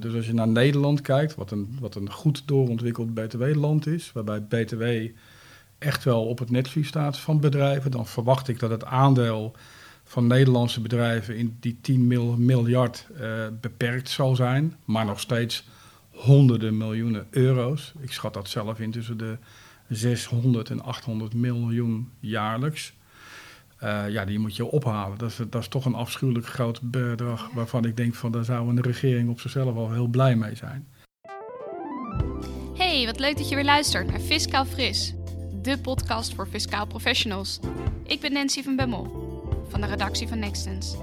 Dus als je naar Nederland kijkt, wat een, wat een goed doorontwikkeld BTW-land is, waarbij BTW echt wel op het netvlies staat van bedrijven, dan verwacht ik dat het aandeel van Nederlandse bedrijven in die 10 miljard uh, beperkt zal zijn, maar nog steeds honderden miljoenen euro's. Ik schat dat zelf in tussen de 600 en 800 miljoen jaarlijks. Uh, ja, die moet je ophalen. Dat is, dat is toch een afschuwelijk groot bedrag waarvan ik denk van daar zou een regering op zichzelf al heel blij mee zijn. Hey, wat leuk dat je weer luistert naar Fiscaal Fris, de podcast voor fiscaal professionals. Ik ben Nancy van Bemmel van de redactie van Nextens.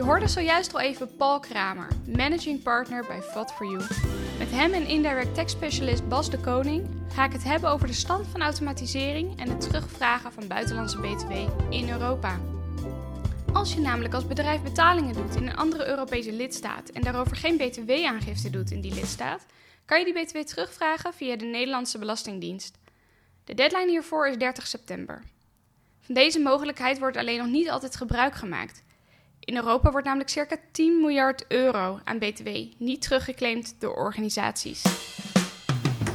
Je hoorde zojuist al even Paul Kramer, managing partner bij FOD4U. Met hem en indirect tax specialist Bas de Koning ga ik het hebben over de stand van automatisering en het terugvragen van buitenlandse BTW in Europa. Als je namelijk als bedrijf betalingen doet in een andere Europese lidstaat en daarover geen BTW-aangifte doet in die lidstaat, kan je die BTW terugvragen via de Nederlandse Belastingdienst. De deadline hiervoor is 30 september. Van deze mogelijkheid wordt alleen nog niet altijd gebruik gemaakt. In Europa wordt namelijk circa 10 miljard euro aan BTW niet teruggeclaimd door organisaties.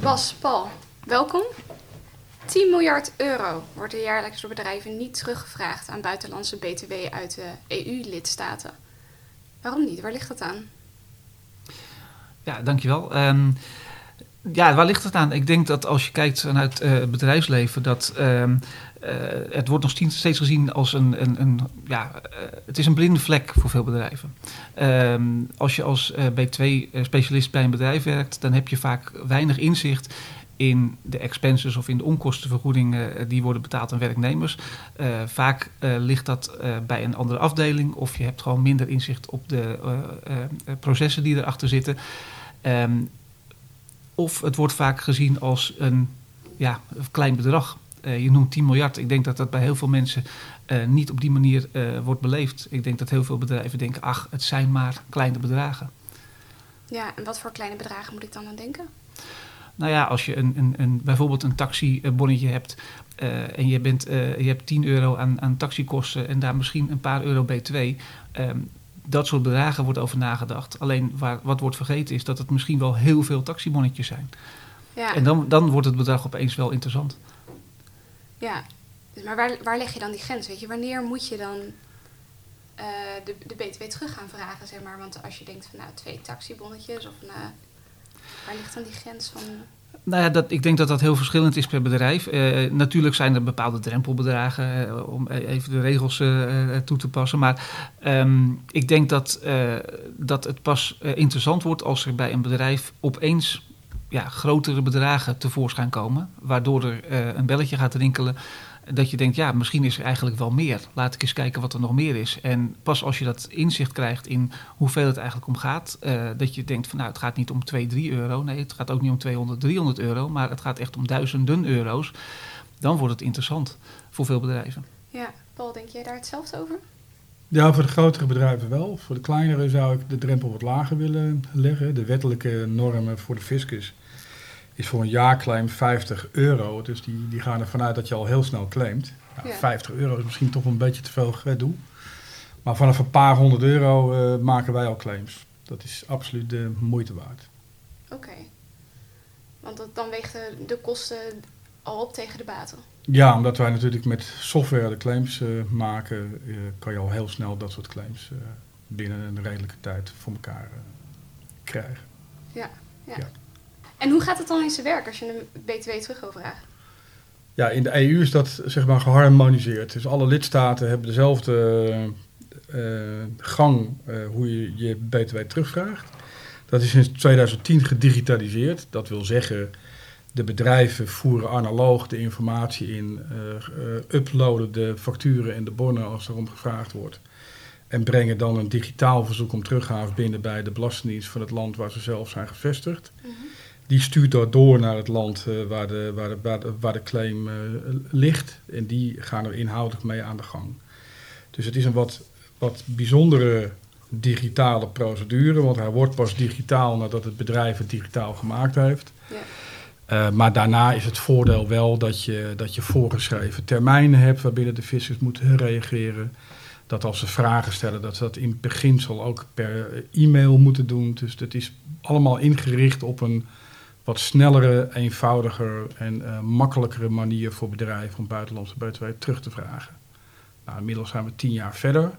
Bas, Paul, welkom. 10 miljard euro wordt jaarlijks door bedrijven niet teruggevraagd aan buitenlandse BTW uit de EU-lidstaten. Waarom niet? Waar ligt dat aan? Ja, dankjewel. Um, ja, waar ligt het aan? Ik denk dat als je kijkt vanuit uh, het bedrijfsleven, dat uh, het wordt nog steeds gezien als een, een, een ja, uh, het is een blinde vlek voor veel bedrijven. Um, als je als B2-specialist bij een bedrijf werkt, dan heb je vaak weinig inzicht in de expenses of in de onkostenvergoedingen die worden betaald aan werknemers. Vaak ligt dat bij een andere afdeling of je hebt gewoon minder inzicht op de processen die erachter zitten. Um, of het wordt vaak gezien als een ja, klein bedrag. Uh, je noemt 10 miljard. Ik denk dat dat bij heel veel mensen uh, niet op die manier uh, wordt beleefd. Ik denk dat heel veel bedrijven denken: ach, het zijn maar kleine bedragen. Ja, en wat voor kleine bedragen moet ik dan aan denken? Nou ja, als je een, een, een, bijvoorbeeld een taxibonnetje hebt en je, bent, je hebt 10 euro aan, aan taxikosten en daar misschien een paar euro BTW. Um, dat soort bedragen wordt over nagedacht. Alleen waar, wat wordt vergeten is dat het misschien wel heel veel taxibonnetjes zijn. Ja. En dan, dan wordt het bedrag opeens wel interessant. Ja, dus maar waar, waar leg je dan die grens? Weet je, wanneer moet je dan uh, de, de BTW terug gaan vragen, zeg maar? Want als je denkt van nou twee taxibonnetjes of nou, waar ligt dan die grens van nou ja, dat, ik denk dat dat heel verschillend is per bedrijf. Uh, natuurlijk zijn er bepaalde drempelbedragen uh, om e-, even de regels toe te passen. Maar um, ik denk dat, dat het pas interessant wordt als er bij een bedrijf opeens ja, grotere bedragen tevoorschijn komen. Waardoor er een belletje gaat rinkelen dat je denkt, ja, misschien is er eigenlijk wel meer. Laat ik eens kijken wat er nog meer is. En pas als je dat inzicht krijgt in hoeveel het eigenlijk om gaat, uh, dat je denkt van nou, het gaat niet om 2, 3 euro. Nee, het gaat ook niet om 200, 300 euro, maar het gaat echt om duizenden euro's. Dan wordt het interessant voor veel bedrijven. Ja, Paul, denk jij daar hetzelfde over? Ja, voor de grotere bedrijven wel. Voor de kleinere zou ik de drempel wat lager willen leggen. De wettelijke normen voor de fiscus is voor een jaarclaim 50 euro. Dus die, die gaan ervan uit dat je al heel snel claimt. Nou, ja. 50 euro is misschien toch een beetje te veel gedoe. Maar vanaf een paar honderd euro uh, maken wij al claims. Dat is absoluut de moeite waard. Oké. Okay. Want dat, dan weegt de, de, kosten al op tegen de baten? Ja, omdat wij natuurlijk met software de claims uh, maken, uh, kan je al heel snel dat soort claims binnen een redelijke tijd voor elkaar krijgen. ja. ja. ja. En hoe gaat het dan in zijn werk als je een BTW terug wil vragen? Ja, in de EU is dat zeg maar geharmoniseerd. Dus alle lidstaten hebben dezelfde uh, gang uh, hoe je je BTW terugvraagt. Dat is in 2010 gedigitaliseerd. Dat wil zeggen, de bedrijven voeren analoog de informatie in, uploaden de facturen en de bonnen als erom gevraagd wordt. En brengen dan een digitaal verzoek om teruggave binnen bij de Belastingdienst van het land waar ze zelf zijn gevestigd. Mm -hmm die stuurt dat door naar het land uh, waar, de, waar, de, waar, de, waar de claim uh, ligt. En die gaan er inhoudelijk mee aan de gang. Dus het is een wat, wat bijzondere digitale procedure, want hij wordt pas digitaal nadat het bedrijf het digitaal gemaakt heeft. Ja. Uh, maar daarna is het voordeel wel dat je, dat je voorgeschreven termijnen hebt waarbinnen de vissers moeten reageren. dat als ze vragen stellen, dat ze dat in beginsel ook per e-mail moeten doen. Dus dat is allemaal ingericht op een wat snellere, eenvoudiger en uh, makkelijkere manier voor bedrijven om buitenlandse btw terug te vragen. Nou, inmiddels zijn we tien jaar verder.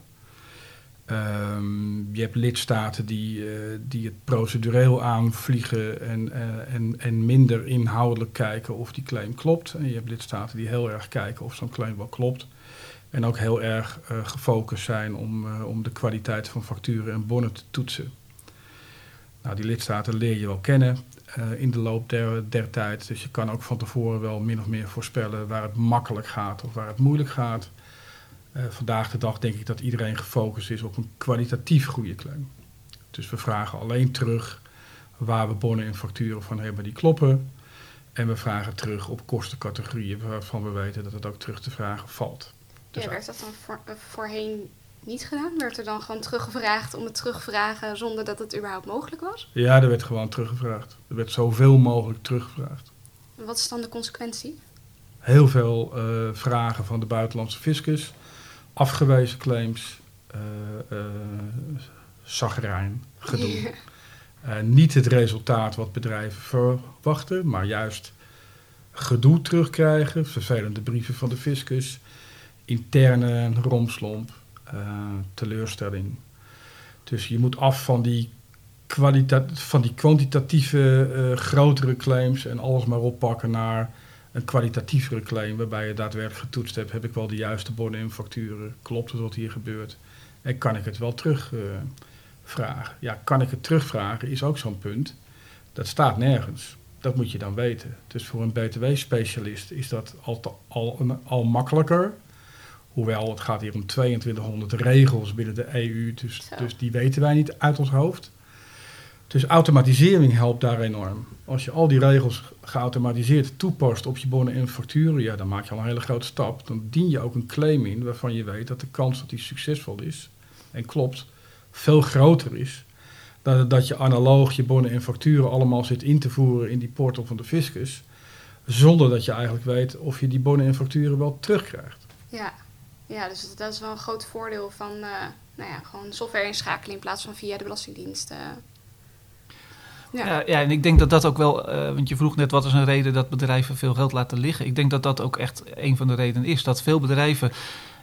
Um, je hebt lidstaten die, uh, die het procedureel aanvliegen en, uh, en, en minder inhoudelijk kijken of die claim klopt. En je hebt lidstaten die heel erg kijken of zo'n claim wel klopt. En ook heel erg gefocust zijn om, om de kwaliteit van facturen en bonnen te toetsen. Nou, die lidstaten leer je wel kennen in de loop der, der tijd. Dus je kan ook van tevoren wel min of meer voorspellen waar het makkelijk gaat of waar het moeilijk gaat. Uh, vandaag de dag denk ik dat iedereen gefocust is op een kwalitatief goede claim. Dus we vragen alleen terug waar we bonnen en facturen van hebben die kloppen. En we vragen terug op kostencategorieën waarvan we weten dat het ook terug te vragen valt. Dus ja, werd dat dan voor, uh, voorheen niet gedaan? Werd er dan gewoon teruggevraagd om het terugvragen zonder dat het überhaupt mogelijk was? Ja, er werd gewoon teruggevraagd. Er werd zoveel mogelijk teruggevraagd. Wat is dan de consequentie? Heel veel uh, vragen van de buitenlandse fiscus afgewezen claims, uh, uh, zagrijn, gedoe. Uh, niet het resultaat wat bedrijven verwachten, maar juist gedoe terugkrijgen, vervelende brieven van de fiscus, interne romslomp, teleurstelling. Dus je moet af van die, van die kwantitatieve grotere claims en alles maar oppakken naar een kwalitatievere claim waarbij je daadwerkelijk getoetst hebt, heb ik wel de juiste bonnen en facturen, klopt het wat hier gebeurt en kan ik het wel terugvragen. Uh, ja, kan ik het terugvragen is ook zo'n punt. Dat staat nergens. Dat moet je dan weten. Dus voor een btw-specialist is dat al, al, al makkelijker. Hoewel het gaat hier om 2200 regels binnen de EU, dus, dus die weten wij niet uit ons hoofd. Dus automatisering helpt daar enorm. Als je al die regels geautomatiseerd toepast op je bonnen en facturen, ja, dan maak je al een hele grote stap. Dan dien je ook een claim in waarvan je weet dat de kans dat die succesvol is en klopt, veel groter is. Dan dat je analoog je bonnen en facturen allemaal zit in te voeren in die portal van de fiscus, zonder dat je eigenlijk weet of je die bonnen en facturen wel terugkrijgt. Ja, ja dus dat is wel een groot voordeel van uh, nou ja, gewoon software inschakelen in plaats van via de Belastingdienst. Uh ja. ja. Ja, en ik denk dat dat ook wel, uh, want je vroeg net wat is een reden dat bedrijven veel geld laten liggen. Ik denk dat dat ook echt een van de redenen is. Dat veel bedrijven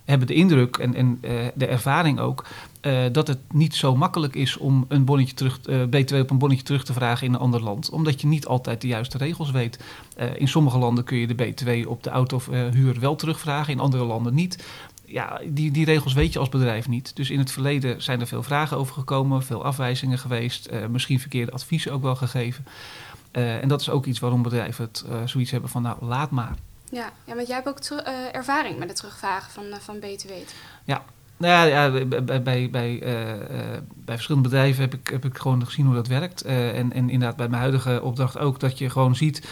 hebben de indruk en, en uh, de ervaring ook uh, dat het niet zo makkelijk is om een bonnetje terug, BTW op een bonnetje terug te vragen in een ander land. Omdat je niet altijd de juiste regels weet. in sommige landen kun je de BTW op de autohuur wel terugvragen, in andere landen niet ja, die, die regels weet je als bedrijf niet. Dus in het verleden zijn er veel vragen over gekomen, veel afwijzingen geweest, uh, misschien verkeerde adviezen ook wel gegeven. Uh, en dat is ook iets waarom bedrijven het uh, zoiets hebben van, nou, laat maar. Ja, ja want jij hebt ook ervaring met het terugvragen van, van BTW. Ja, nou ja, ja bij, bij, bij, bij verschillende bedrijven heb ik, heb ik gewoon gezien hoe dat werkt. en, en inderdaad bij mijn huidige opdracht ook dat je gewoon ziet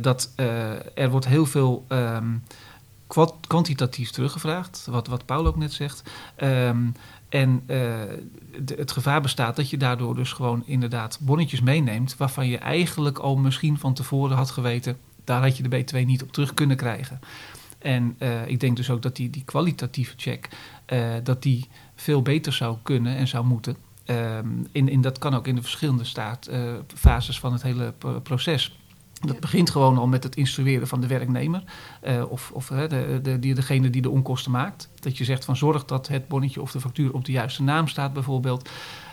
dat er wordt heel veel... Um, kwantitatief teruggevraagd, wat, wat Paul ook net zegt. Um, en de, het gevaar bestaat dat je daardoor dus gewoon inderdaad bonnetjes meeneemt, waarvan je eigenlijk al misschien van tevoren had geweten, daar had je de B2 niet op terug kunnen krijgen. En uh, ik denk dus ook dat die, die kwalitatieve check, uh, dat die veel beter zou kunnen en zou moeten. Um, in, in, dat kan ook in de verschillende staat, fases van het hele proces. Dat begint gewoon al met het instrueren van de werknemer. Uh, of of de, de, degene die de onkosten maakt. Dat je zegt van zorg dat het bonnetje of de factuur op de juiste naam staat bijvoorbeeld.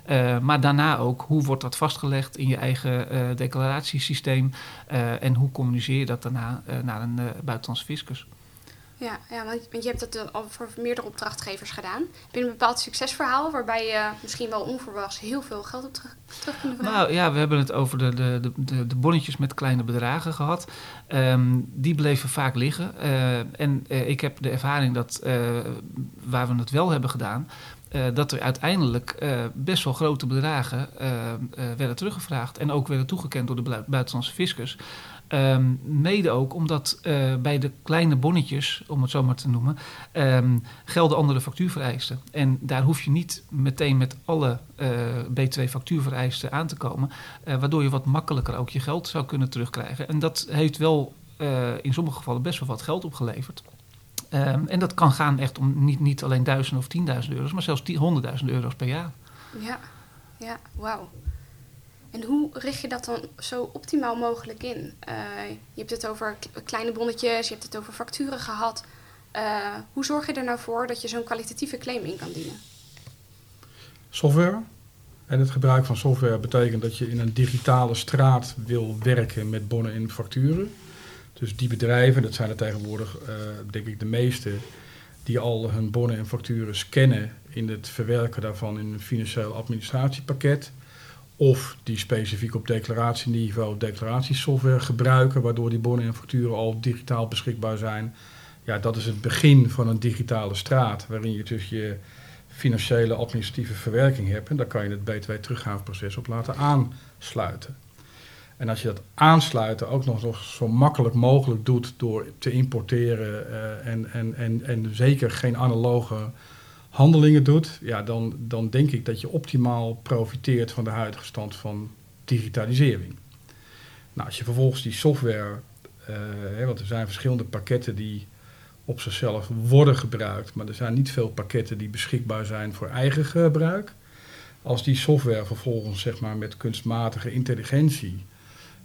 Uh, maar daarna ook, hoe wordt dat vastgelegd in je eigen declaratiesysteem? en hoe communiceer je dat daarna naar een buitenlandse fiscus? Ja, ja, want je hebt het al voor meerdere opdrachtgevers gedaan. Heb een bepaald succesverhaal waarbij je misschien wel onverwachts heel veel geld op terug, terug kunt vragen? Nou ja, we hebben het over de, de, de, de bonnetjes met kleine bedragen gehad. Um, die bleven vaak liggen. Uh, en uh, ik heb de ervaring dat uh, waar we het wel hebben gedaan, dat er uiteindelijk best wel grote bedragen werden teruggevraagd en ook werden toegekend door de buitenlandse fiscus. Um, mede ook omdat uh, bij de kleine bonnetjes, om het zo maar te noemen, um, gelden andere factuurvereisten. En daar hoef je niet meteen met alle uh, B2-factuurvereisten aan te komen, uh, waardoor je wat makkelijker ook je geld zou kunnen terugkrijgen. En dat heeft wel in sommige gevallen best wel wat geld opgeleverd. Ehm, en dat kan gaan echt om niet, niet alleen duizenden of tienduizenden euro's, maar zelfs honderdduizenden euro's per jaar. Ja, ja, wauw. En hoe richt je dat dan zo optimaal mogelijk in? Uh, je hebt het over kleine bonnetjes, je hebt het over facturen gehad. Uh, hoe zorg je er nou voor dat je zo'n kwalitatieve claim in kan dienen? Software. En het gebruik van software betekent dat je in een digitale straat wil werken met bonnen en facturen. Dus die bedrijven, dat zijn er tegenwoordig uh, denk ik de meeste, die al hun bonnen en facturen scannen in het verwerken daarvan in een financieel administratiepakket. Of die specifiek op declaratieniveau declaratiesoftware gebruiken, waardoor die bonnen en facturen al digitaal beschikbaar zijn. Ja, dat is het begin van een digitale straat, waarin je dus je financiële administratieve verwerking hebt. En daar kan je het btw-teruggaveproces op laten aansluiten. En als je dat aansluiten ook nog zo makkelijk mogelijk doet door te importeren uh, en, en, en, en zeker geen analoge handelingen doet, ja, dan, dan denk ik dat je optimaal profiteert van de huidige stand van digitalisering. Nou, als je vervolgens die software, hè, want er zijn verschillende pakketten die op zichzelf worden gebruikt, maar er zijn niet veel pakketten die beschikbaar zijn voor eigen gebruik. Als die software vervolgens zeg maar, met kunstmatige intelligentie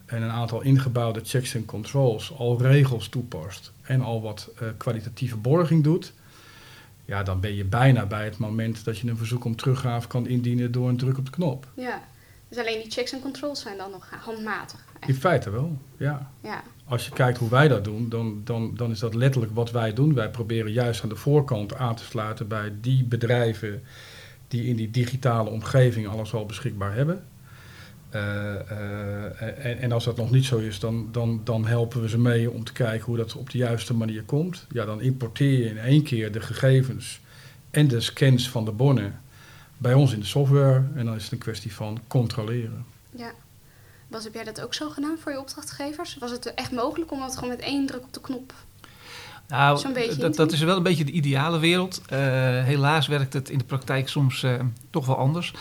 en een aantal ingebouwde checks en controls al regels toepast en al wat uh, kwalitatieve borging doet, ja, dan ben je bijna bij het moment dat je een verzoek om teruggave kan indienen door een druk op de knop. Ja, dus alleen die checks en controls zijn dan nog handmatig. In feite wel, ja. ja. Als je kijkt hoe wij dat doen, dan, dan, dan is dat letterlijk wat wij doen. Wij proberen juist aan de voorkant aan te sluiten bij die bedrijven die in die digitale omgeving alles al beschikbaar hebben. Uh, uh, en, en, als dat nog niet zo is, dan, dan, dan helpen we ze mee om te kijken hoe dat op de juiste manier komt. Ja, dan importeer je in één keer de gegevens en de scans van de bonnen bij ons in de software. En dan is het een kwestie van controleren. Ja. Was, heb jij dat ook zo gedaan voor je opdrachtgevers? Was het echt mogelijk om dat gewoon met één druk op de knop nou, dat, dat, is wel een beetje de ideale wereld. Uh, helaas werkt het in de praktijk soms uh, toch wel anders.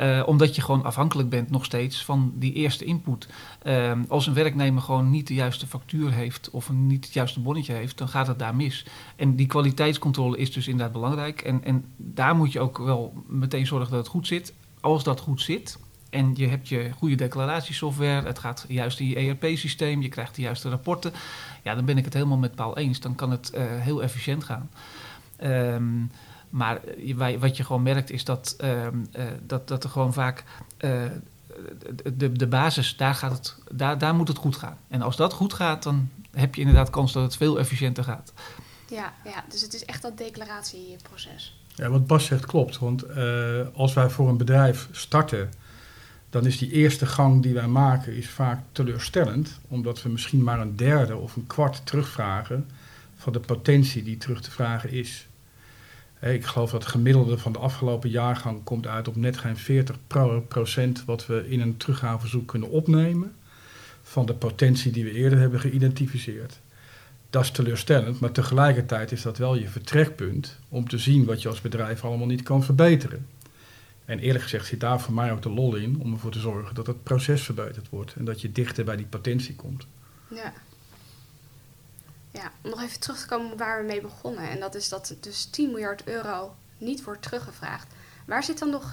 Uh, omdat je gewoon afhankelijk bent nog steeds van die eerste input. Uh, als een werknemer gewoon niet de juiste factuur heeft of niet het juiste bonnetje heeft, dan gaat het daar mis. En die kwaliteitscontrole is dus inderdaad belangrijk. En, en daar moet je ook wel meteen zorgen dat het goed zit. Als dat goed zit, en je hebt je goede declaratiesoftware, het gaat juist in je ERP-systeem, je krijgt de juiste rapporten. Ja, dan ben ik het helemaal met Paul eens. Dan kan het uh, heel efficiënt gaan. Um, maar wat je gewoon merkt is dat, um, uh, dat, dat er gewoon vaak uh, de, de basis, daar, gaat het, daar, daar moet het goed gaan. En als dat goed gaat, dan heb je inderdaad kans dat het veel efficiënter gaat. Ja, ja dus het is echt dat declaratieproces. Ja, wat Bas zegt klopt. Want uh, als wij voor een bedrijf starten, dan is die eerste gang die wij maken is vaak teleurstellend. Omdat we misschien maar een derde of een kwart terugvragen van de potentie die terug te vragen is. Ik geloof dat het gemiddelde van de afgelopen jaargang komt uit op net geen 40 procent wat we in een teruggaveverzoek kunnen opnemen van de potentie die we eerder hebben geïdentificeerd. Dat is teleurstellend, maar tegelijkertijd is dat wel je vertrekpunt om te zien wat je als bedrijf allemaal niet kan verbeteren. En eerlijk gezegd zit daar voor mij ook de lol in om ervoor te zorgen dat het proces verbeterd wordt en dat je dichter bij die potentie komt. Ja. Ja, om nog even terug te komen waar we mee begonnen. En dat is dat dus 10 miljard euro niet wordt teruggevraagd. Waar zit dan nog,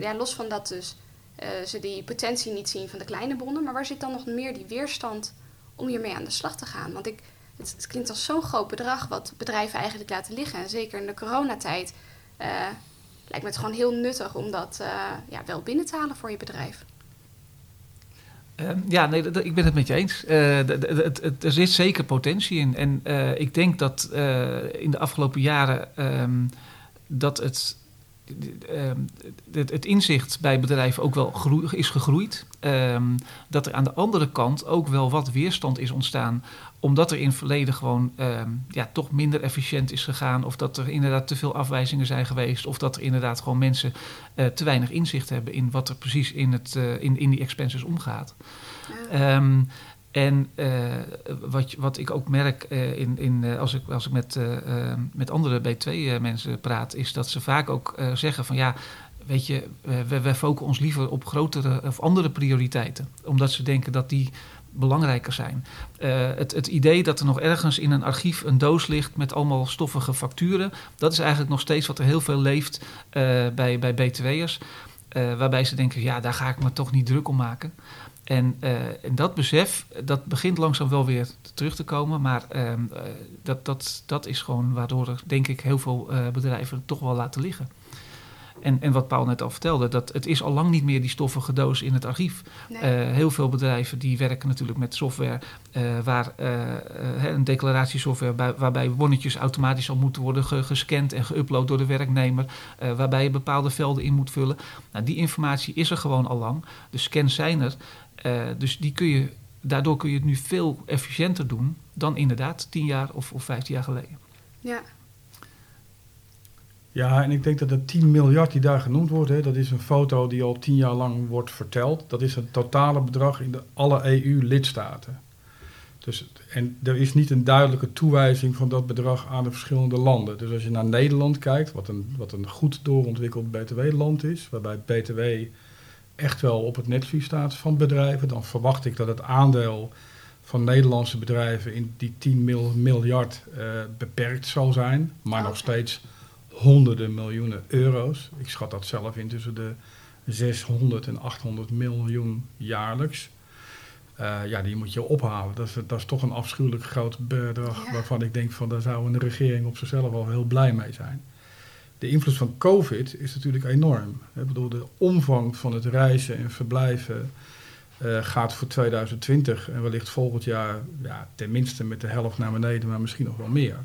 ja, los van dat dus uh, ze die potentie niet zien van de kleine bonnen, maar waar zit dan nog meer die weerstand om hiermee aan de slag te gaan? Want ik, het, klinkt als zo'n groot bedrag wat bedrijven eigenlijk laten liggen. En zeker in de coronatijd uh, lijkt me het gewoon heel nuttig om dat uh, ja, wel binnen te halen voor je bedrijf. Ehm, ja, nee, ik ben het met je eens. Uh, er zit zeker potentie in. En uh, ik denk dat uh, in de afgelopen jaren um, dat het, ehm, het, het, inzicht bij bedrijven ook wel is gegroeid. dat er aan de andere kant ook wel wat weerstand is ontstaan omdat er in het verleden gewoon um, ja, toch minder efficiënt is gegaan. Of dat er inderdaad te veel afwijzingen zijn geweest. Of dat er inderdaad gewoon mensen uh, te weinig inzicht hebben in wat er precies in, het, uh, in, in die expenses omgaat. Ja. Um, en uh, wat, wat ik ook merk in, in, als ik, als ik met, met andere B2-mensen praat, is dat ze vaak ook zeggen van ja, weet je, wij focussen ons liever op grotere of andere prioriteiten. Omdat ze denken dat die belangrijker zijn. Het, het, idee dat er nog ergens in een archief een doos ligt met allemaal stoffige facturen, dat is eigenlijk nog steeds wat er heel veel leeft bij, bij BTW'ers. Uh, waarbij ze denken, ja, daar ga ik me toch niet druk om maken. En, en dat besef, dat begint langzaam wel weer terug te komen. Maar ehm, dat, dat, dat is gewoon waardoor er, denk ik, heel veel bedrijven toch wel laten liggen. En, en wat Paul net al vertelde, dat het is al lang niet meer die stoffige doos in het archief. Nee. Heel veel bedrijven die werken natuurlijk met software waar een declaratiesoftware bij, waarbij bonnetjes automatisch al moeten worden gescand en geüpload door de werknemer, waarbij je bepaalde velden in moet vullen. Nou, die informatie is er gewoon al lang. De scans zijn er. Dus die kun je, daardoor kun je het nu veel efficiënter doen dan inderdaad tien jaar of, of vijftien jaar geleden. Ja, ja, en ik denk dat de 10 miljard die daar genoemd wordt, hè, dat is een foto die al tien jaar lang wordt verteld. Dat is het totale bedrag in de, alle EU-lidstaten. Dus, en er is niet een duidelijke toewijzing van dat bedrag aan de verschillende landen. Dus als je naar Nederland kijkt, wat een, wat een goed doorontwikkeld BTW-land is, waarbij BTW echt wel op het netvlies staat van bedrijven, dan verwacht ik dat het aandeel van Nederlandse bedrijven in die 10 miljard uh, beperkt zal zijn, maar nog steeds honderden miljoenen euro's. Ik schat dat zelf in tussen de 600 en 800 miljoen jaarlijks. Uh, ja, die moet je ophalen. Dat is, dat is toch een afschuwelijk groot bedrag ja. waarvan ik denk van daar zou een regering op zichzelf wel heel blij mee zijn. De invloed van COVID is natuurlijk enorm. Ik bedoel, de omvang van het reizen en verblijven uh, gaat voor 2020 en wellicht volgend jaar ja, tenminste met de helft naar beneden, maar misschien nog wel meer.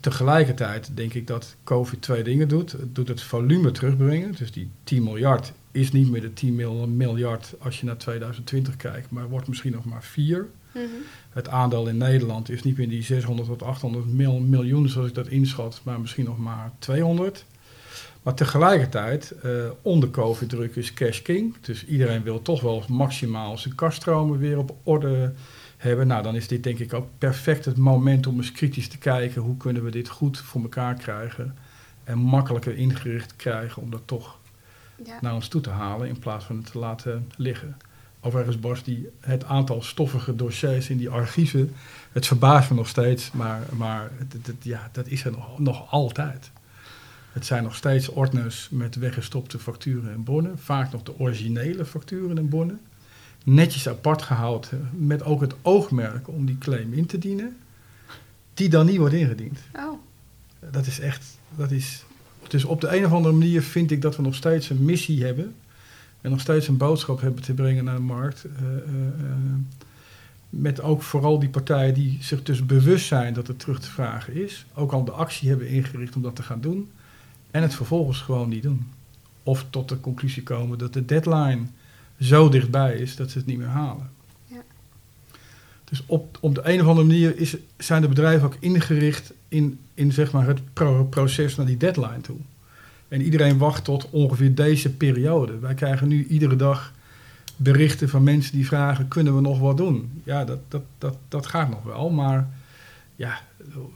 Tegelijkertijd denk ik dat COVID twee dingen doet. Het doet het volume terugbrengen. Dus die 10 miljard is niet meer de 10 miljard als je naar 2020 kijkt, maar wordt misschien nog maar 4. -hmm. Het aandeel in Nederland is niet meer die 600 tot 800 mil, miljoen zoals ik dat inschat, maar misschien nog maar 200. Maar tegelijkertijd, uh, onder COVID-druk is cash king. Dus iedereen wil toch wel maximaal zijn kaststromen weer op orde hebben. Nou, dan is dit denk ik ook perfect het moment om eens kritisch te kijken hoe kunnen we dit goed voor elkaar krijgen en makkelijker ingericht krijgen om dat toch ja. naar ons toe te halen in plaats van het te laten liggen. Overigens, Bas, die, het aantal stoffige dossiers in die archieven, het verbaast me nog steeds, maar, maar het, het, ja, dat is er nog, nog altijd. Het zijn nog steeds ordners met weggestopte facturen en bonnen, vaak nog de originele facturen en bonnen netjes apart gehouden met ook het oogmerk om die claim in te dienen, die dan niet wordt ingediend. Oh. Dat is echt, dat is, dus op de een of andere manier vind ik dat we nog steeds een missie hebben en nog steeds een boodschap hebben te brengen naar de markt. Uh, uh, uh, met ook vooral die partijen die zich dus bewust zijn dat het terug te vragen is, ook al de actie hebben ingericht om dat te gaan doen en het vervolgens gewoon niet doen. Of tot de conclusie komen dat de deadline zo dichtbij is dat ze het niet meer halen. Ja. Dus op, op de een of andere manier is, zijn de bedrijven ook ingericht in, in zeg maar het pro proces naar die deadline toe. En iedereen wacht tot ongeveer deze periode. Wij krijgen nu iedere dag berichten van mensen die vragen: kunnen we nog wat doen? Ja, dat, dat, dat, dat gaat nog wel, maar ja,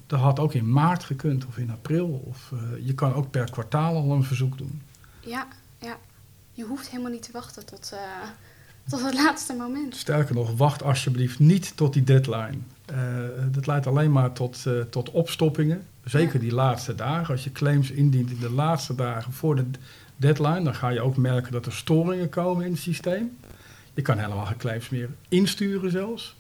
dat had ook in maart gekund of in april. Of uh, je kan ook per kwartaal al een verzoek doen. Ja, ja je hoeft helemaal niet te wachten tot, uh, tot het laatste moment. Sterker nog, wacht alsjeblieft niet tot die deadline. Uh, dat leidt alleen maar tot, uh, tot opstoppingen. Zeker die laatste dagen. Als je claims indient in de laatste dagen voor de deadline, dan ga je ook merken dat er storingen komen in het systeem. Je kan helemaal geen claims meer insturen zelfs.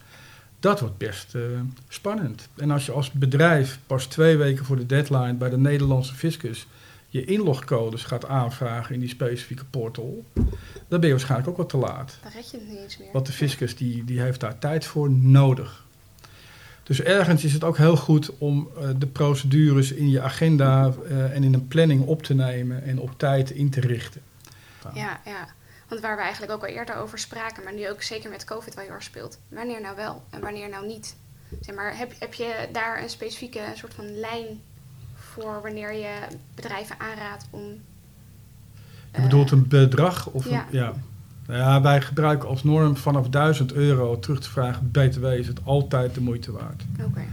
Dat wordt best uh, spannend. En als je als bedrijf pas twee weken voor de deadline bij de Nederlandse fiscus je inlogcodes gaat aanvragen in die specifieke portal, dan ben je waarschijnlijk ook wat te laat. Dan red je het niet eens meer. Want de fiscus die, die heeft daar tijd voor nodig. Dus ergens is het ook heel goed om uh, de procedures in je agenda uh, en in een planning op te nemen en op tijd in te richten. Ja, ja. Want waar we eigenlijk ook al eerder over spraken, maar nu ook zeker met COVID wel heel erg speelt. Wanneer nou wel en wanneer nou niet? Zeg maar, heb, heb je daar een specifieke soort van lijn voor wanneer je bedrijven aanraadt om. Je bedoelt een bedrag? Of ja. Een, ja. Ja, wij gebruiken als norm vanaf 1000 euro terug te vragen BTW is het altijd de moeite waard. Oké. Okay.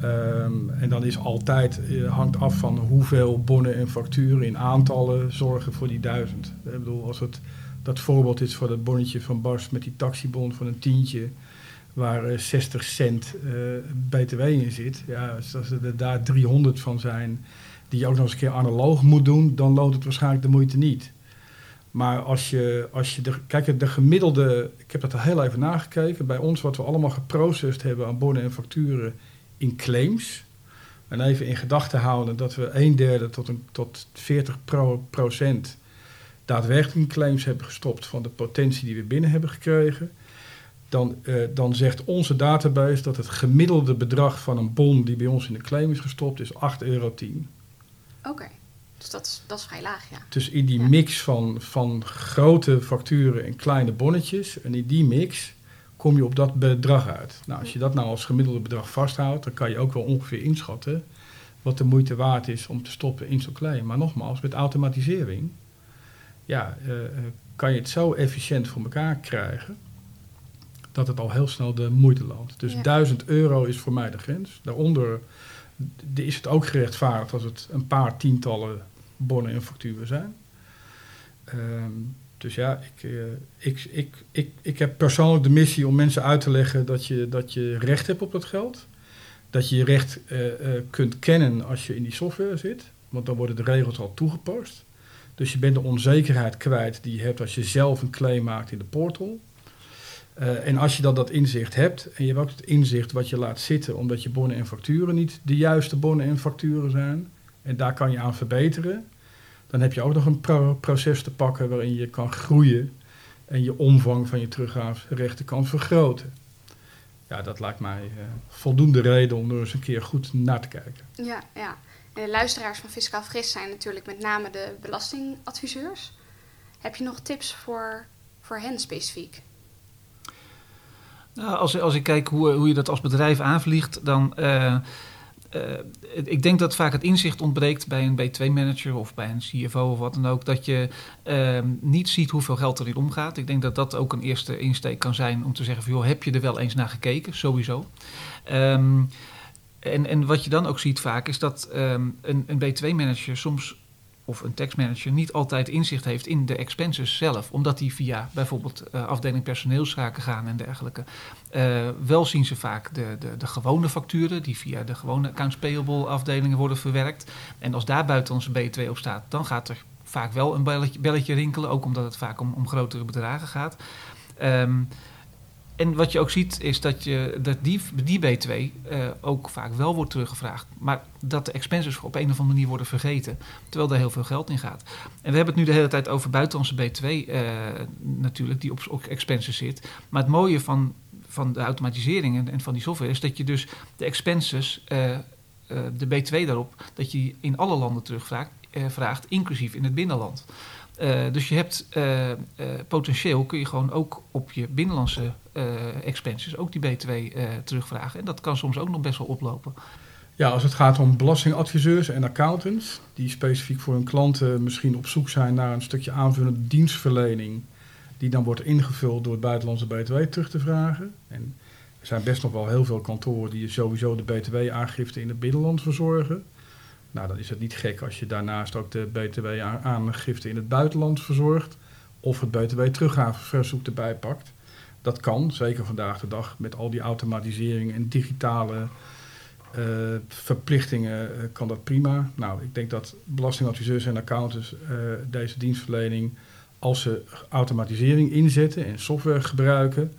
Ehm, en dan is altijd, eh, hangt af van hoeveel bonnen en facturen in aantallen zorgen voor die duizend. Ik bedoel, als het dat voorbeeld is voor dat bonnetje van Bas met die taxibon van een tientje, waar eh, 60 cent eh, btw in zit. Ja, als als er daar 300 van zijn die je ook nog eens een keer analoog moet doen, dan loont het waarschijnlijk de moeite niet. Maar als je, als je de, kijk, de gemiddelde, ik heb dat al heel even nagekeken, bij ons wat we allemaal geprocessed hebben aan bonnen en facturen in claims. En even in gedachten houden dat we een derde tot, een, tot 40 pro, procent daadwerkelijk in claims hebben gestopt van de potentie die we binnen hebben gekregen. Dan, eh, dan zegt onze database dat het gemiddelde bedrag van een bon die bij ons in de claim is gestopt is 8,10 euro. Oké, dus dat is, dat is vrij laag, ja. Dus in die Ja. mix van, van grote facturen en kleine bonnetjes, en in die mix kom je op dat bedrag uit. Nou, als je dat nou als gemiddelde bedrag vasthoudt, dan kan je ook wel ongeveer inschatten wat de moeite waard is om te stoppen in zo'n claim. Maar nogmaals, met automatisering, ja, eh, eh, kan je het zo efficiënt voor elkaar krijgen dat het al heel snel de moeite loont. Dus Ja. 1000 euro is voor mij de grens. Daaronder is het ook gerechtvaardigd als het een paar tientallen bonnen en facturen zijn. Ehm, dus ja, ik, eh, ik, ik, ik, ik heb persoonlijk de missie om mensen uit te leggen dat je, dat je recht hebt op dat geld. Dat je je recht eh, eh, kunt kennen als je in die software zit. Want dan worden de regels al toegepast. Dus je bent de onzekerheid kwijt die je hebt als je zelf een claim maakt in de portal. En als je dan dat inzicht hebt, en je hebt ook het inzicht wat je laat zitten, omdat je bonnen en facturen niet de juiste bonnen en facturen zijn, en daar kan je aan verbeteren, dan heb je ook nog een pro- proces te pakken waarin je kan groeien en je omvang van je teruggaafrechten kan vergroten. Ja, dat lijkt mij eh, voldoende reden om er eens een keer goed naar te kijken. Ja, ja. En de luisteraars van Fiscaal Fris zijn natuurlijk met name de belastingadviseurs. Heb je nog tips voor, voor hen specifiek? Nou, als, als ik kijk hoe, hoe je dat als bedrijf aanvliegt, dan. eh, eh, ik denk dat vaak het inzicht ontbreekt bij een B2-manager of bij een CFO of wat dan ook, dat je eh, niet ziet hoeveel geld erin omgaat. Ik denk dat dat ook een eerste insteek kan zijn om te zeggen: van, joh, heb je er wel eens naar gekeken? Sowieso. Ehm, en, en wat je dan ook ziet vaak is dat ehm, een, een B2-manager soms of een taxmanager niet altijd inzicht heeft in de expenses zelf. Omdat die via bijvoorbeeld eh, afdeling personeelszaken gaan en dergelijke. Eh, wel zien ze vaak de, de, de gewone facturen die via de gewone accounts payable afdelingen worden verwerkt. En als daar buiten onze B2 op staat, dan gaat er vaak wel een belletje, belletje rinkelen. Ook omdat het vaak om, om grotere bedragen gaat. Ehm, en wat je ook ziet is dat, je, dat die, die B2 eh, ook vaak wel wordt teruggevraagd. Maar dat de expenses op een of andere manier worden vergeten. Terwijl daar heel veel geld in gaat. En we hebben het nu de hele tijd over buitenlandse B2 eh, natuurlijk, die op, expenses zit. Maar het mooie van, van de automatisering en, van die software is dat je dus de expenses, eh, de B2 daarop, dat je in alle landen terugvraagt, vraagt, inclusief in het binnenland. Eh, dus je hebt eh, eh, potentieel kun je gewoon ook op je binnenlandse expenses ook die B2 eh, terugvragen. En dat kan soms ook nog best wel oplopen. Ja, als het gaat om belastingadviseurs en accountants, die specifiek voor hun klanten misschien op zoek zijn naar een stukje aanvullende dienstverlening, die dan wordt ingevuld door het buitenlandse BTW terug te vragen. En er zijn best nog wel heel veel kantoren die sowieso de BTW-aangifte in het binnenland verzorgen. Nou, dan is het niet gek als je daarnaast ook de BTW-aangifte in het buitenland verzorgt, of het BTW-teruggaveverzoek erbij pakt. Dat kan, zeker vandaag de dag, met al die automatisering en digitale eh, verplichtingen eh, kan dat prima. Nou, ik denk dat belastingadviseurs en accountants eh, deze dienstverlening, als ze automatisering inzetten en software gebruiken,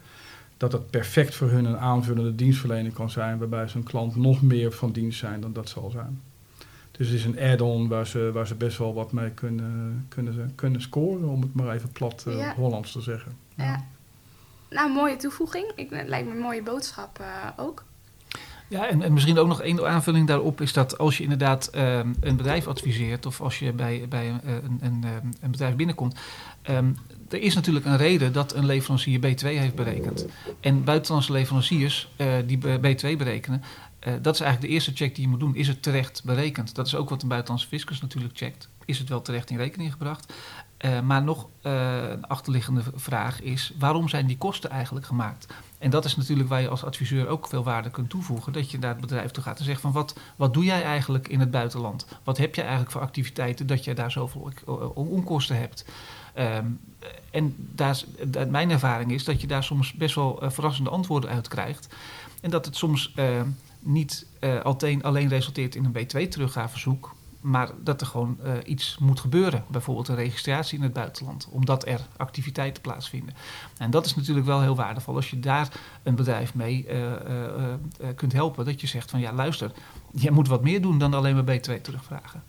dat dat perfect voor hun een aanvullende dienstverlening kan zijn, waarbij zo'n klant nog meer van dienst zijn dan dat zal zijn. Dus het is een add-on waar ze, waar ze best wel wat mee kunnen, kunnen, kunnen scoren, om het maar even plat eh, Ja. Hollands te zeggen. Ja. Nou, mooie toevoeging. Ik, het lijkt me een mooie boodschap eh, ook. Ja, en, en misschien ook nog één aanvulling daarop is dat als je inderdaad ehm, een bedrijf adviseert of als je bij, bij een, een, een, ehm, een bedrijf binnenkomt, ehm, er is natuurlijk een reden dat een leverancier B2 heeft berekend. En buitenlandse leveranciers eh, die B- B2 berekenen, eh, dat is eigenlijk de eerste check die je moet doen. Is het terecht berekend? Dat is ook wat een buitenlandse fiscus natuurlijk checkt. Is het wel terecht in rekening gebracht? Eh, maar nog eh, een achterliggende vraag is: waarom zijn die kosten eigenlijk gemaakt? En dat is natuurlijk waar je als adviseur ook veel waarde kunt toevoegen. Dat je naar het bedrijf toe gaat en zegt van wat, wat doe jij eigenlijk in het buitenland? Wat heb je eigenlijk voor activiteiten dat je daar zoveel onkosten hebt? Ehm, en mijn ervaring is dat je daar soms best wel verrassende antwoorden uit krijgt. En dat het soms niet alleen, alleen resulteert in een B2-teruggaveverzoek, maar dat er gewoon uh, iets moet gebeuren. Bijvoorbeeld een registratie in het buitenland, omdat er activiteiten plaatsvinden. En dat is natuurlijk wel heel waardevol als je daar een bedrijf mee uh, uh, kunt helpen. Dat je zegt van ja, luister, je moet wat meer doen dan alleen maar B2 terugvragen.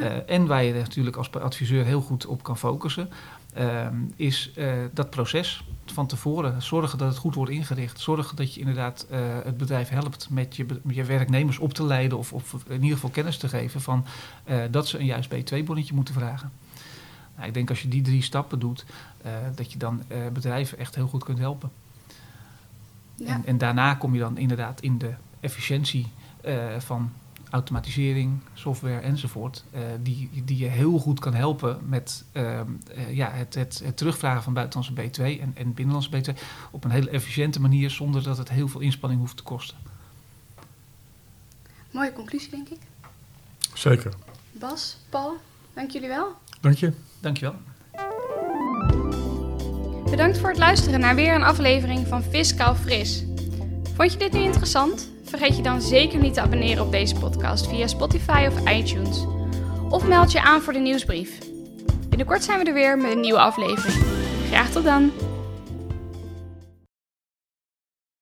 Ja. en waar je natuurlijk als adviseur heel goed op kan focussen, Ehm, is dat proces van tevoren. Zorgen dat het goed wordt ingericht. Zorgen dat je inderdaad uh, het bedrijf helpt met je, je, werknemers op te leiden of, of, in ieder geval kennis te geven van uh, dat ze een juist B2-bonnetje moeten vragen. Nou, ik denk als je die drie stappen doet, dat je dan bedrijven echt heel goed kunt helpen. Ja. En, en, daarna kom je dan inderdaad in de efficiëntie van automatisering, software enzovoort, uh, die, die je heel goed kan helpen met uh, uh, ja, het, het, het, terugvragen van buitenlandse B2 en, en binnenlandse B2 op een hele efficiënte manier zonder dat het heel veel inspanning hoeft te kosten. Mooie conclusie, denk ik. Zeker. Bas, Paul, dank jullie wel. Dank je. Dank je wel. Bedankt voor het luisteren naar weer een aflevering van Fiscaal Fris. Vond je dit nu interessant? Vergeet je dan zeker niet te abonneren op deze podcast via Spotify of iTunes. Of meld je aan voor de nieuwsbrief. Binnenkort zijn we er weer met een nieuwe aflevering. Graag tot dan!